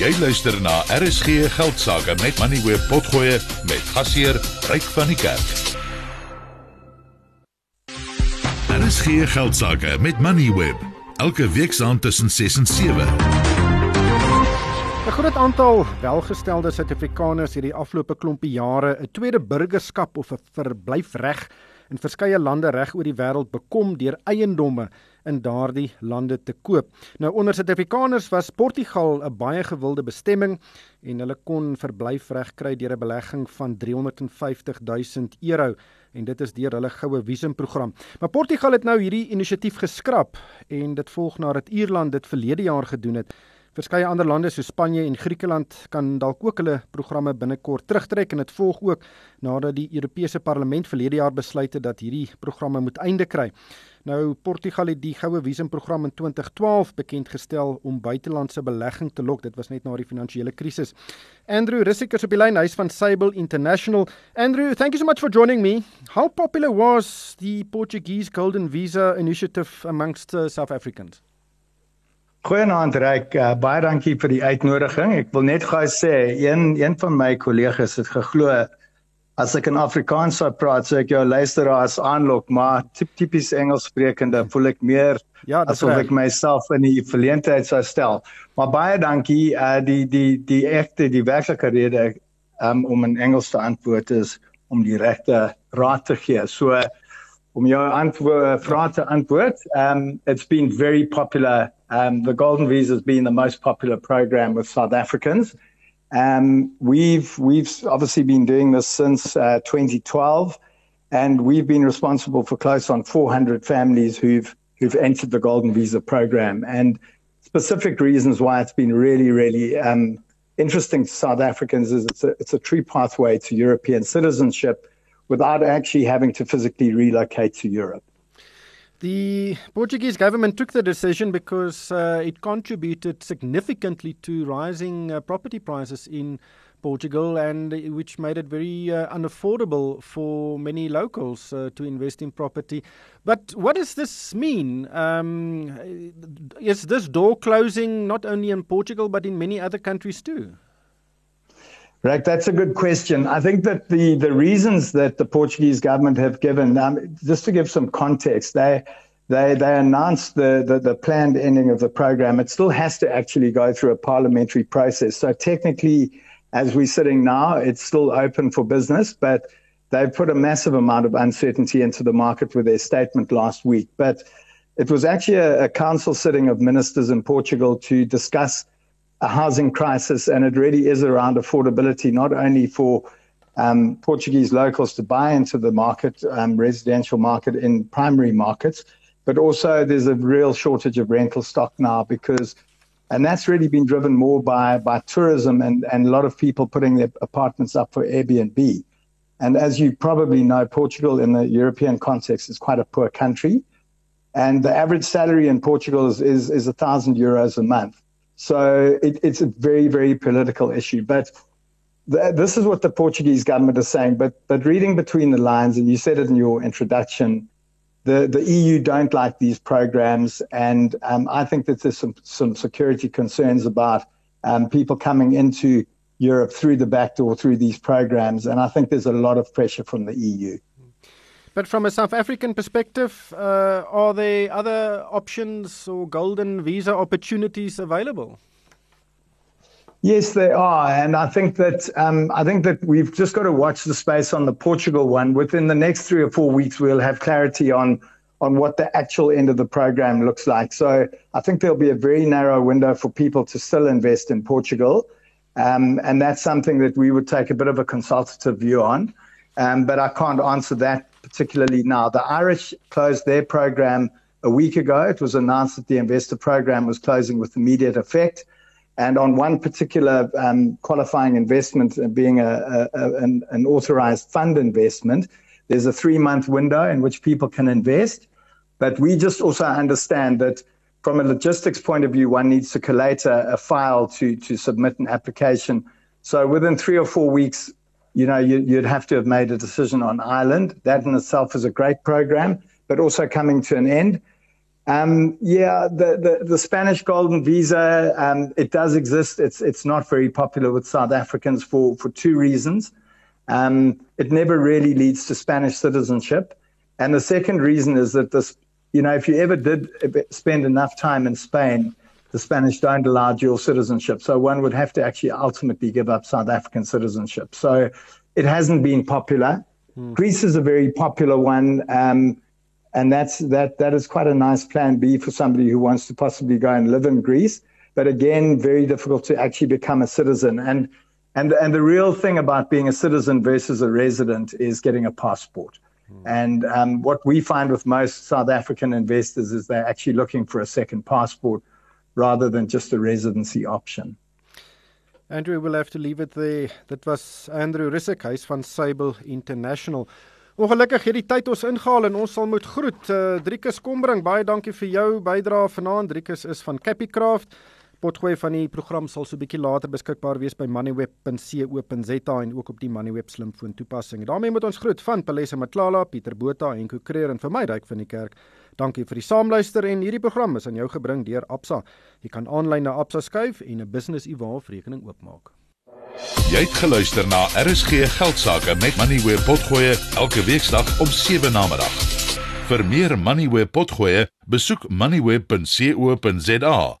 Jy luister na RSG Geldsaake met Money Web Potgoe met gasheer Ryk van die Kerk. RSG Geldsaake met Money Web elke week saand tussen 6 en 7. 'n Groot aantal welgestelde Suid-Afrikaners het die afgelope klompie jare 'n tweede burgerskap of 'n verblyfreg in verskeie lande reg oor die wêreld bekom deur eiendomme in daardie lande te koop. Nou onder Suid-Afrikaners was Portugal 'n baie gewilde bestemming en hulle kon verblyfreg kry deur 'n belegging van 350 000 euro en dit is deur hulle goue visumprogram. Maar Portugal het nou hierdie inisiatief geskraap en dit volg nadat Ierland dit verlede jaar gedoen het. Verskeie ander lande so Spanje en Griekeland kan dalk ook hulle programme binnekort terugtrek en dit volg ook nadat die Europese Parlement verlede jaar besluit het dat hierdie programme moet einde kry. Nou Portugal het die goue visumprogram in 2012 bekend gestel om buitelandse belegging te lok. Dit was net na die finansiële krisis. Andrew Risikers op die lyn huis van Sable International. Andrew, thank you so much for joining me. How popular was the Portuguese Golden Visa initiative amongst uh, South Africans? Goeienaand Ryk, uh, baie dankie vir die uitnodiging. Ek wil net gou sê een een van my kollegas het geglo as ek in Afrikaans sou praat, sou ek jou luisteraars aanlok, maar tipies Engels sprekende voel ek meer ja, asof ek myself in die verleentheid sou stel. Maar baie dankie. Uh die die die egte die werklike rede um, om in Engels te antwoord is om die regte raad te gee. So om jou antwoord vrae te antwoord. Um it's been very popular Um, the Golden Visa has been the most popular program with South Africans. Um, we've we've obviously been doing this since uh, 2012, and we've been responsible for close on 400 families who've who've entered the Golden Visa program. And specific reasons why it's been really really um, interesting to South Africans is it's a it's a true pathway to European citizenship without actually having to physically relocate to Europe. The Portuguese government took the decision because uh, it contributed significantly to rising uh, property prices in Portugal, and which made it very uh, unaffordable for many locals uh, to invest in property. But what does this mean? Um, is this door closing not only in Portugal but in many other countries too? Right, that's a good question. I think that the, the reasons that the Portuguese government have given, um, just to give some context, they they they announced the, the, the planned ending of the program. It still has to actually go through a parliamentary process. So technically, as we're sitting now, it's still open for business, but they've put a massive amount of uncertainty into the market with their statement last week. But it was actually a, a council sitting of ministers in Portugal to discuss a housing crisis, and it really is around affordability, not only for um, Portuguese locals to buy into the market, um, residential market in primary markets, but also there's a real shortage of rental stock now because, and that's really been driven more by by tourism and and a lot of people putting their apartments up for Airbnb. And as you probably know, Portugal in the European context is quite a poor country, and the average salary in Portugal is is, is a thousand euros a month. So it, it's a very, very political issue. But th- this is what the Portuguese government is saying. But but reading between the lines, and you said it in your introduction, the, the EU don't like these programs, and um, I think that there's some some security concerns about um, people coming into Europe through the back door through these programs, and I think there's a lot of pressure from the EU. But from a South African perspective, uh, are there other options or golden visa opportunities available? Yes, they are, and I think that um, I think that we've just got to watch the space on the Portugal one. Within the next three or four weeks, we'll have clarity on on what the actual end of the program looks like. So I think there'll be a very narrow window for people to still invest in Portugal, um, and that's something that we would take a bit of a consultative view on. Um, but I can't answer that particularly now. The Irish closed their program a week ago. It was announced that the investor program was closing with immediate effect. And on one particular um, qualifying investment, uh, being a, a, an, an authorized fund investment, there's a three month window in which people can invest. But we just also understand that from a logistics point of view, one needs to collate a, a file to, to submit an application. So within three or four weeks, you know, you, would have to have made a decision on Ireland. That in itself is a great program, but also coming to an end. Um, yeah, the, the, the, Spanish golden visa, um, it does exist. It's, it's not very popular with South Africans for, for two reasons. Um, it never really leads to Spanish citizenship. And the second reason is that this, you know, if you ever did spend enough time in Spain, the Spanish don't allow dual citizenship. So one would have to actually ultimately give up South African citizenship. So it hasn't been popular. Mm. Greece is a very popular one. Um, and that's that that is quite a nice plan B for somebody who wants to possibly go and live in Greece. But again, very difficult to actually become a citizen. And and and the real thing about being a citizen versus a resident is getting a passport. Mm. And um, what we find with most South African investors is they're actually looking for a second passport rather than just a residency option. Andrew will have to leave it there. Dit was Andrew Rissik, hy's van Sable International. Ongelukkig het die tyd ons ingehaal en ons sal moet groet. Uh, Driekus Kombring, baie dankie vir jou bydrae vanaand. Driekus is van Capicraft. Potgooi van die program sal so bietjie later beskikbaar wees by moneyweb.co.za en ook op die Moneyweb slimfoon toepassing. daarmee moet ons groet van Palesa Matlala, Pieter Botha en Kukreer en vir my ryk van die kerk. Dankie vir die saamluister en hierdie program is aan jou gebring deur Absa. Jy kan aanlyn na Absa skuif en 'n business e-wallet rekening oopmaak. Jy het geluister na RSG Geldsaake met Money where potgoe elke weeksdag om 7 na middag. Vir meer Money where potgoe, besoek moneyweb.co.za